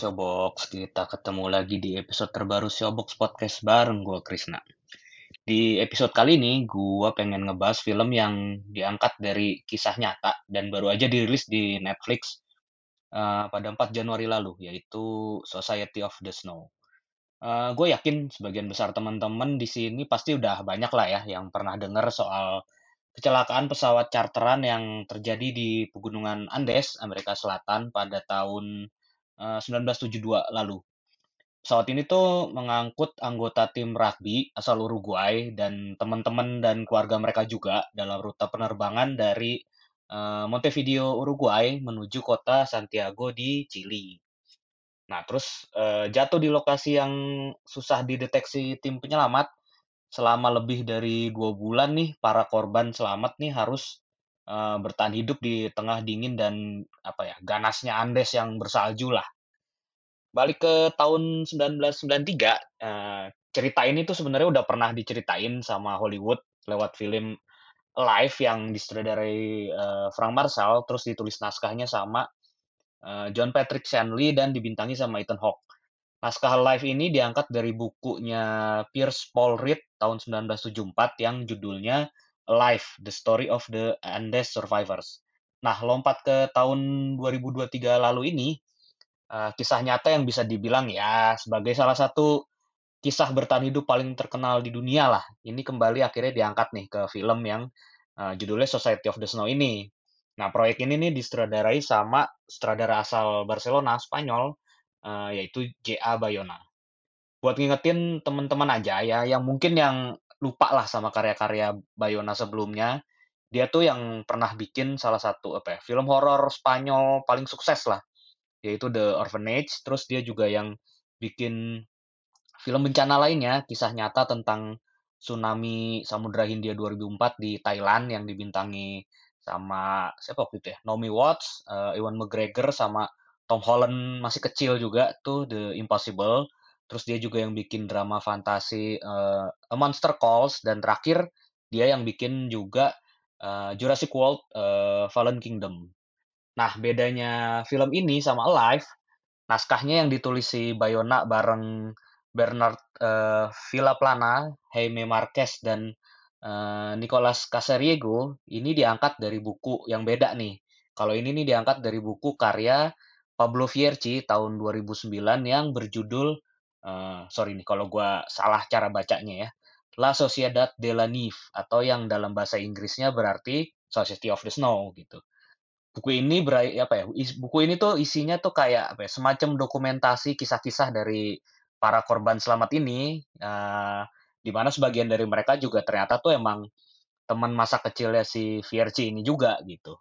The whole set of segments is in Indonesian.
Showbox, kita ketemu lagi di episode terbaru Showbox Podcast bareng gue Krisna. Di episode kali ini, gue pengen ngebahas film yang diangkat dari kisah nyata dan baru aja dirilis di Netflix eh, pada 4 Januari lalu, yaitu Society of the Snow. gue yakin sebagian besar teman-teman di sini pasti udah banyak lah ya yang pernah dengar soal kecelakaan pesawat charteran yang terjadi di pegunungan Andes, Amerika Selatan pada tahun eh, 1972 lalu. Pesawat ini tuh mengangkut anggota tim rugby asal Uruguay dan teman-teman dan keluarga mereka juga dalam rute penerbangan dari eh, Montevideo, Uruguay menuju kota Santiago di Chili. Nah, terus eh, jatuh di lokasi yang susah dideteksi tim penyelamat selama lebih dari dua bulan nih para korban selamat nih harus eh, bertahan hidup di tengah dingin dan apa ya ganasnya Andes yang bersalju lah. Balik ke tahun 1993, eh, cerita ini tuh sebenarnya udah pernah diceritain sama Hollywood lewat film Live yang disutradarai eh, Frank Marshall, terus ditulis naskahnya sama John Patrick Shanley dan dibintangi sama Ethan Hawke. Naskah Live ini diangkat dari bukunya Pierce Paul Reed tahun 1974 yang judulnya Live, The Story of the Andes Survivors. Nah, lompat ke tahun 2023 lalu ini, eh, kisah nyata yang bisa dibilang ya sebagai salah satu kisah bertahan hidup paling terkenal di dunia lah. Ini kembali akhirnya diangkat nih ke film yang eh, judulnya Society of the Snow ini. Nah, proyek ini nih disutradarai sama sutradara asal Barcelona, Spanyol, eh, yaitu J.A. Bayona. Buat ngingetin teman-teman aja ya, yang mungkin yang lupa lah sama karya-karya Bayona sebelumnya, dia tuh yang pernah bikin salah satu apa ya, film horor Spanyol paling sukses lah, yaitu The Orphanage. Terus dia juga yang bikin film bencana lainnya, kisah nyata tentang tsunami Samudra Hindia 2004 di Thailand yang dibintangi sama siapa waktu itu ya? Naomi Watts, Ewan McGregor sama Tom Holland masih kecil juga tuh The Impossible. Terus dia juga yang bikin drama fantasi eh, A Monster Calls dan terakhir dia yang bikin juga eh, Jurassic World eh, Fallen Kingdom. Nah, bedanya film ini sama Alive, naskahnya yang ditulis si Bayona bareng Bernard eh, Villaplana, Jaime Marquez dan eh, Nicolas Casariego ini diangkat dari buku yang beda nih. Kalau ini nih diangkat dari buku karya Pablo Fierci tahun 2009 yang berjudul eh, sorry nih kalau gua salah cara bacanya ya. La Sociedad de la Nieve atau yang dalam bahasa Inggrisnya berarti Society of the Snow gitu. Buku ini berai apa ya? buku ini tuh isinya tuh kayak apa ya? Semacam dokumentasi kisah-kisah dari para korban selamat ini eh, di mana sebagian dari mereka juga ternyata tuh emang teman masa kecilnya si Fierci ini juga gitu.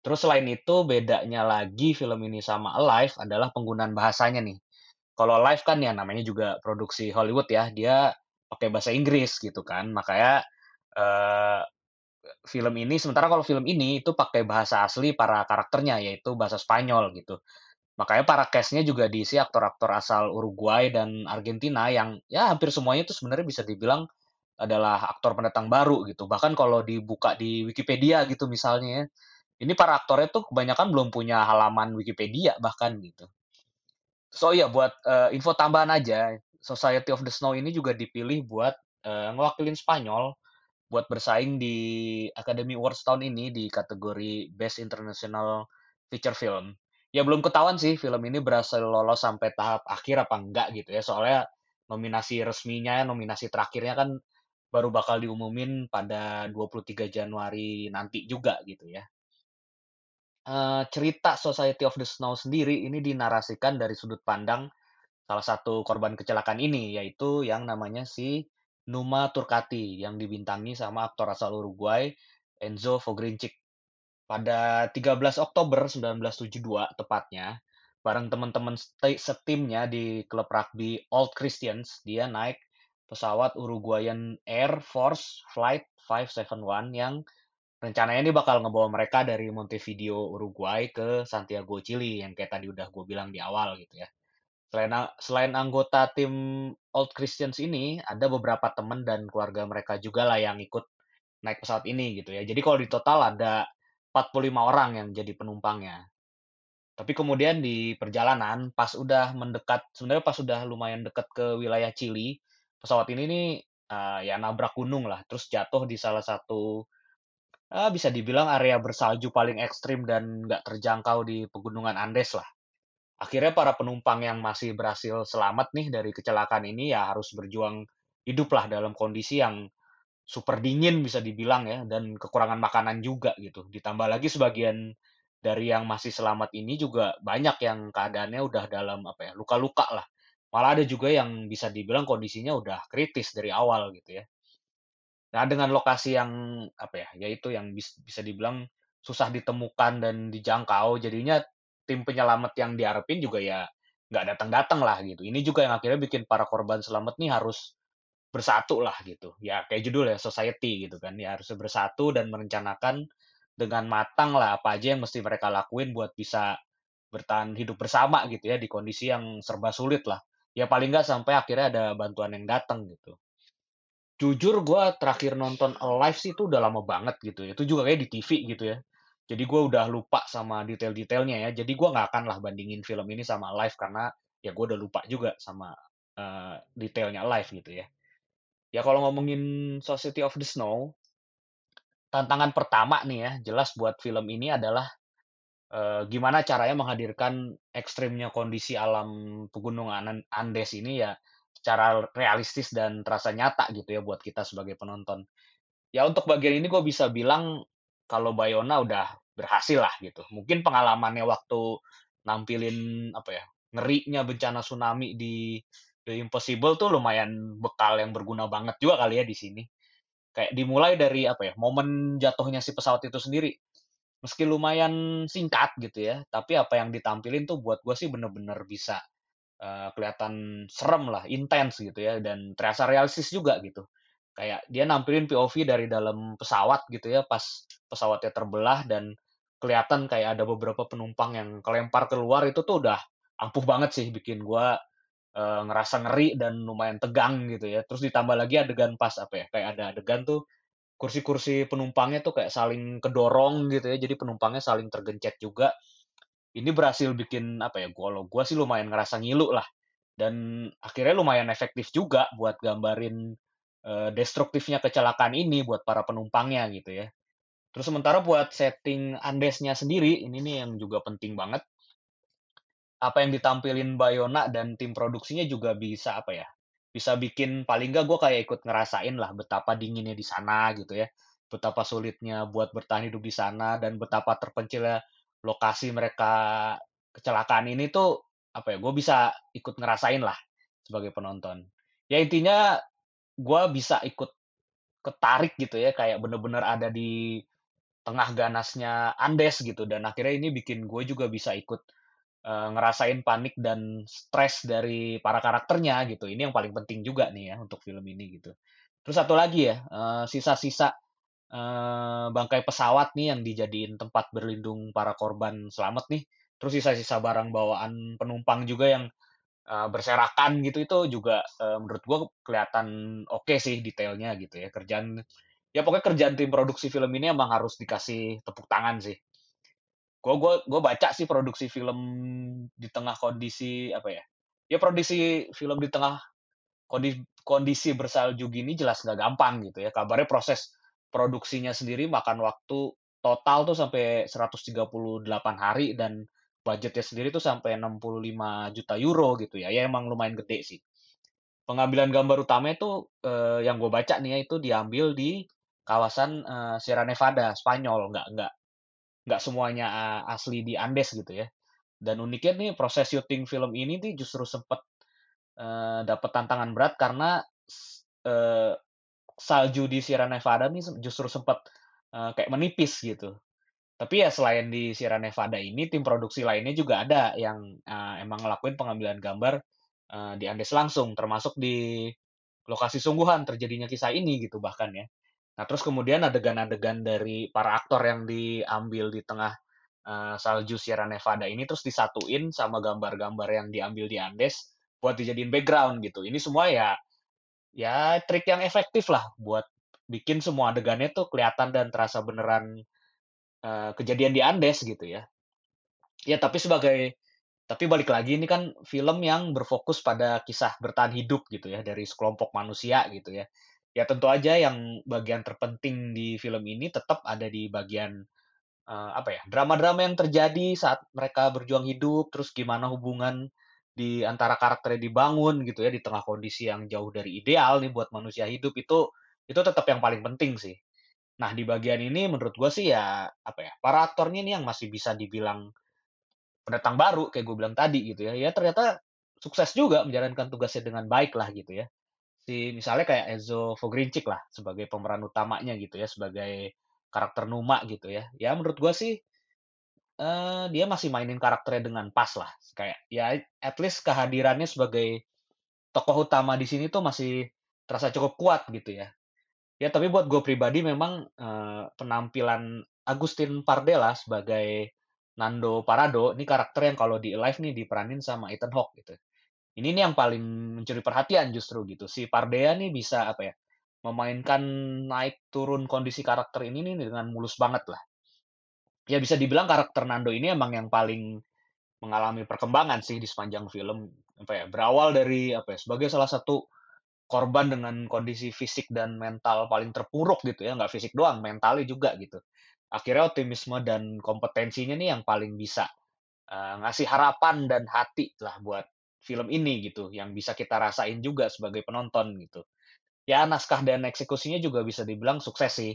Terus selain itu bedanya lagi film ini sama Alive adalah penggunaan bahasanya nih. Kalau Alive kan ya namanya juga produksi Hollywood ya, dia pakai bahasa Inggris gitu kan. Makanya eh, film ini sementara kalau film ini itu pakai bahasa asli para karakternya yaitu bahasa Spanyol gitu. Makanya para cast-nya juga diisi aktor-aktor asal Uruguay dan Argentina yang ya hampir semuanya itu sebenarnya bisa dibilang adalah aktor pendatang baru gitu. Bahkan kalau dibuka di Wikipedia gitu misalnya ya, ini para aktornya tuh kebanyakan belum punya halaman Wikipedia bahkan gitu. So ya buat eh, info tambahan aja, Society of the Snow ini juga dipilih buat eh, ngewakilin Spanyol buat bersaing di Academy Awards tahun ini di kategori Best International Feature Film. Ya belum ketahuan sih film ini berhasil lolos sampai tahap akhir apa enggak gitu ya. Soalnya nominasi resminya, nominasi terakhirnya kan baru bakal diumumin pada 23 Januari nanti juga gitu ya. Eee, cerita Society of the Snow sendiri ini dinarasikan dari sudut pandang salah satu korban kecelakaan ini, yaitu yang namanya si Numa Turcati yang dibintangi sama aktor asal Uruguay, Enzo Fogrinchik. Pada 13 Oktober 1972 tepatnya, bareng teman-teman setimnya di klub rugby Old Christians, dia naik pesawat Uruguayan Air Force Flight 571 yang rencananya ini bakal ngebawa mereka dari Montevideo, Uruguay ke Santiago, Chili yang kayak tadi udah gue bilang di awal gitu ya. Selain selain anggota tim Old Christians ini, ada beberapa teman dan keluarga mereka juga lah yang ikut naik pesawat ini gitu ya. Jadi kalau di total ada 45 orang yang jadi penumpangnya. Tapi kemudian di perjalanan pas udah mendekat sebenarnya pas udah lumayan dekat ke wilayah Chili, pesawat ini nih, eee, ya nabrak gunung lah, terus jatuh di salah satu, eee, bisa dibilang area bersalju paling ekstrim dan nggak terjangkau di pegunungan Andes lah. Akhirnya para penumpang yang masih berhasil selamat nih dari kecelakaan ini ya harus berjuang hidup lah dalam kondisi yang super dingin bisa dibilang ya, dan kekurangan makanan juga gitu. Ditambah lagi sebagian dari yang masih selamat ini juga banyak yang keadaannya udah dalam apa ya, luka-luka lah. Malah ada juga yang bisa dibilang kondisinya udah kritis dari awal gitu ya. Nah, dengan lokasi yang apa ya, ya itu yang bis bisa dibilang susah ditemukan dan dijangkau, jadinya tim penyelamat yang diharapin juga ya nggak datang-datang lah gitu. Ini juga yang akhirnya bikin para korban selamat nih harus bersatu lah gitu. Ya kayak judul ya society gitu kan. Ya harus bersatu dan merencanakan dengan matang lah apa aja yang mesti mereka lakuin buat bisa bertahan hidup bersama gitu ya di kondisi yang serba sulit lah. Ya paling nggak sampai akhirnya ada bantuan yang datang gitu. Jujur gue terakhir nonton live sih itu udah lama banget gitu ya. Itu juga kayak di TV gitu ya. Jadi gue udah lupa sama detail-detailnya ya. Jadi gue nggak akan lah bandingin film ini sama live karena ya gue udah lupa juga sama uh, detailnya live gitu ya. Ya kalau ngomongin Society of the Snow, tantangan pertama nih ya, jelas buat film ini adalah uh, gimana caranya menghadirkan ekstrimnya kondisi alam pegunungan Andes ini ya secara realistis dan terasa nyata gitu ya buat kita sebagai penonton. Ya untuk bagian ini gue bisa bilang kalau Bayona udah berhasil lah gitu. Mungkin pengalamannya waktu nampilin apa ya ngerinya bencana tsunami di The Impossible tuh lumayan bekal yang berguna banget juga kali ya di sini. Kayak dimulai dari apa ya momen jatuhnya si pesawat itu sendiri. Meski lumayan singkat gitu ya, tapi apa yang ditampilin tuh buat gue sih bener-bener bisa uh, kelihatan serem lah, intens gitu ya, dan terasa realistis juga gitu. Kayak dia nampilin POV dari dalam pesawat gitu ya, pas pesawatnya terbelah dan kelihatan kayak ada beberapa penumpang yang kelempar keluar itu tuh udah ampuh banget sih bikin gua uh, ngerasa ngeri dan lumayan tegang gitu ya. Terus ditambah lagi adegan pas apa ya, kayak ada adegan tuh kursi-kursi penumpangnya tuh kayak saling kedorong gitu ya, jadi penumpangnya saling tergencet juga ini berhasil bikin apa ya, kalau gue sih lumayan ngerasa ngilu lah. Dan akhirnya lumayan efektif juga buat gambarin uh, destruktifnya kecelakaan ini buat para penumpangnya gitu ya. Terus sementara buat setting Andesnya sendiri, ini nih yang juga penting banget. Apa yang ditampilin Bayona dan tim produksinya juga bisa apa ya, bisa bikin paling nggak gue kayak ikut ngerasain lah betapa dinginnya di sana gitu ya. Betapa sulitnya buat bertahan hidup di sana dan betapa terpencilnya lokasi mereka kecelakaan ini tuh apa ya gue bisa ikut ngerasain lah sebagai penonton. Ya intinya gue bisa ikut ketarik gitu ya kayak bener-bener ada di tengah ganasnya Andes gitu. Dan akhirnya ini bikin gue juga bisa ikut uh, ngerasain panik dan stres dari para karakternya gitu. Ini yang paling penting juga nih ya untuk film ini gitu. Terus satu lagi ya uh, sisa-sisa uh, bangkai pesawat nih yang dijadiin tempat berlindung para korban selamat nih. Terus sisa-sisa barang bawaan penumpang juga yang uh, berserakan gitu itu juga uh, menurut gue kelihatan oke okay sih detailnya gitu ya kerjaan ya pokoknya kerjaan tim produksi film ini emang harus dikasih tepuk tangan sih. Gue gua gue baca sih produksi film di tengah kondisi apa ya? Ya produksi film di tengah kondisi, kondisi bersalju gini jelas nggak gampang gitu ya. Kabarnya proses produksinya sendiri makan waktu total tuh sampai 138 hari dan budgetnya sendiri tuh sampai 65 juta euro gitu ya. Ya emang lumayan gede sih. Pengambilan gambar utama itu eh, yang gue baca nih ya itu diambil di kawasan eh, Sierra Nevada, Spanyol, nggak nggak nggak semuanya eh, asli di Andes gitu ya. Dan uniknya nih proses syuting film ini nih justru sempet eh, dapat tantangan berat karena eh, salju di Sierra Nevada nih justru sempat eh, kayak menipis gitu. Tapi ya selain di Sierra Nevada ini, tim produksi lainnya juga ada yang eh, emang ngelakuin pengambilan gambar eh, di Andes langsung, termasuk di lokasi sungguhan terjadinya kisah ini gitu bahkan ya. Nah terus kemudian adegan-adegan dari para aktor yang diambil di tengah eh, salju Sierra Nevada ini terus disatuin sama gambar-gambar yang diambil di Andes buat dijadiin background gitu. Ini semua ya ya trik yang efektif lah buat bikin semua adegannya tuh kelihatan dan terasa beneran eh, kejadian di Andes gitu ya. Ya tapi sebagai tapi balik lagi ini kan film yang berfokus pada kisah bertahan hidup gitu ya dari sekelompok manusia gitu ya. Ya tentu aja yang bagian terpenting di film ini tetap ada di bagian eh, apa ya drama-drama yang terjadi saat mereka berjuang hidup, terus gimana hubungan di antara karakternya dibangun gitu ya di tengah kondisi yang jauh dari ideal nih buat manusia hidup itu itu tetap yang paling penting sih. Nah di bagian ini menurut gue sih ya apa ya para aktornya ini yang masih bisa dibilang pendatang baru kayak gue bilang tadi gitu ya, ya ternyata sukses juga menjalankan tugasnya dengan baik lah gitu ya. Si misalnya kayak Enzo Fogrincic lah sebagai pemeran utamanya gitu ya, sebagai karakter Numa gitu ya. Ya menurut gua sih eh, dia masih mainin karakternya dengan pas lah. Kayak ya at least kehadirannya sebagai tokoh utama di sini tuh masih terasa cukup kuat gitu ya. Ya tapi buat gue pribadi memang eh, penampilan Agustin Pardella sebagai Nando Parado ini karakter yang kalau di live nih diperanin sama Ethan Hawke gitu. Ini nih yang paling mencuri perhatian justru gitu. Si Pardea nih bisa apa ya? Memainkan naik turun kondisi karakter ini nih dengan mulus banget lah. Ya bisa dibilang karakter Nando ini emang yang paling mengalami perkembangan sih di sepanjang film. Apa ya? Berawal dari apa ya? Sebagai salah satu korban dengan kondisi fisik dan mental paling terpuruk gitu ya, nggak fisik doang, mentalnya juga gitu. Akhirnya optimisme dan kompetensinya nih yang paling bisa eh, ngasih harapan dan hati lah buat film ini gitu, yang bisa kita rasain juga sebagai penonton gitu. Ya naskah dan eksekusinya juga bisa dibilang sukses sih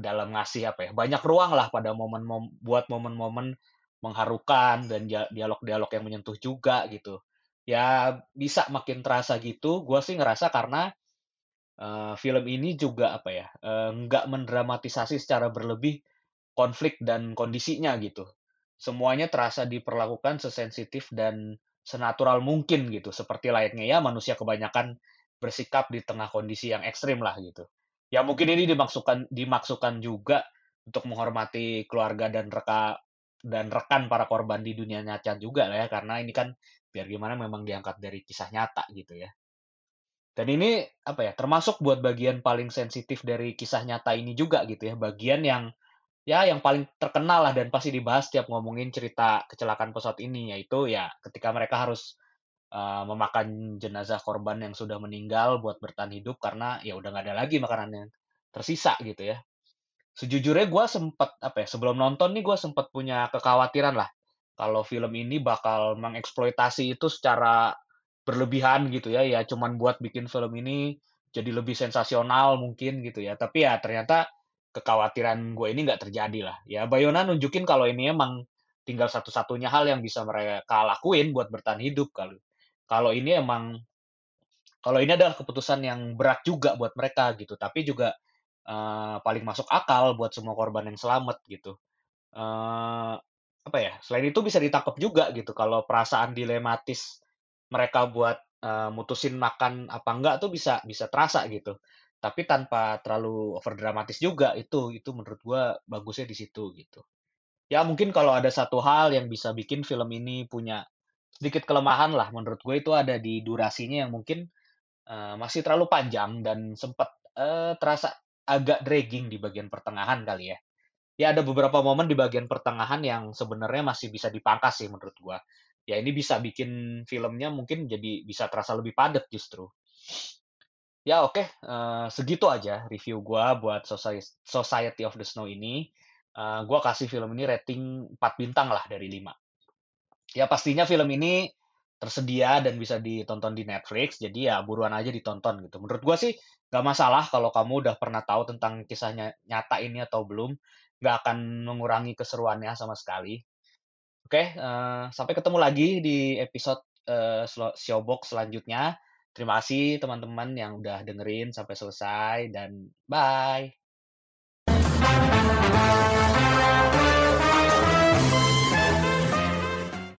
dalam ngasih apa ya banyak ruang lah pada momen mom buat momen-momen mengharukan dan dia- dialog-dialog yang menyentuh juga gitu. Ya bisa makin terasa gitu. Gua sih ngerasa karena eh, film ini juga apa ya eh, nggak mendramatisasi secara berlebih konflik dan kondisinya gitu. Semuanya terasa diperlakukan sesensitif dan senatural mungkin gitu, seperti layaknya ya manusia kebanyakan bersikap di tengah kondisi yang ekstrim lah gitu. Ya mungkin ini dimaksudkan dimaksudkan juga untuk menghormati keluarga dan reka dan rekan para korban di dunia nyata juga lah ya, karena ini kan biar gimana memang diangkat dari kisah nyata gitu ya. Dan ini apa ya, termasuk buat bagian paling sensitif dari kisah nyata ini juga gitu ya, bagian yang Ya, yang paling terkenal lah dan pasti dibahas tiap ngomongin cerita kecelakaan pesawat ini, yaitu ya ketika mereka harus eee, memakan jenazah korban yang sudah meninggal buat bertahan hidup karena ya udah nggak ada lagi makanan yang tersisa gitu ya. Sejujurnya gue sempet apa ya, sebelum nonton nih gue sempet punya kekhawatiran lah, kalau film ini bakal mengeksploitasi itu secara berlebihan gitu ya, ya cuman buat bikin film ini jadi lebih sensasional mungkin gitu ya. Tapi ya ternyata kekhawatiran gue ini nggak terjadi lah. Ya Bayona nunjukin kalau ini emang tinggal satu-satunya hal yang bisa mereka lakuin buat bertahan hidup kali. Kalau ini emang kalau ini adalah keputusan yang berat juga buat mereka gitu, tapi juga eee, paling masuk akal buat semua korban yang selamat gitu. Eee, apa ya, selain itu bisa ditangkap juga gitu kalau perasaan dilematis mereka buat, eee, mutusin makan apa enggak tuh bisa bisa terasa gitu. Tapi tanpa terlalu overdramatis juga, itu itu menurut gua bagusnya di situ gitu. Ya mungkin kalau ada satu hal yang bisa bikin film ini punya sedikit kelemahan lah menurut gue itu ada di durasinya yang mungkin, eee, masih terlalu panjang dan sempat, eee, terasa agak dragging di bagian pertengahan kali ya. Ya ada beberapa momen di bagian pertengahan yang sebenarnya masih bisa dipangkas sih menurut gua. Ya ini bisa bikin filmnya mungkin jadi bisa terasa lebih padat justru. Ya oke, eee, segitu aja review gua buat Society of the Snow ini. Eee, gua kasih film ini rating 4 bintang lah dari 5. Ya pastinya film ini tersedia dan bisa ditonton di Netflix, jadi ya buruan aja ditonton gitu. Menurut gua sih nggak masalah kalau kamu udah pernah tahu tentang kisahnya nyata ini atau belum, nggak akan mengurangi keseruannya sama sekali. Oke, eee, sampai ketemu lagi di episode, selo Siobox selanjutnya. Terima kasih teman-teman yang udah dengerin sampai selesai dan bye.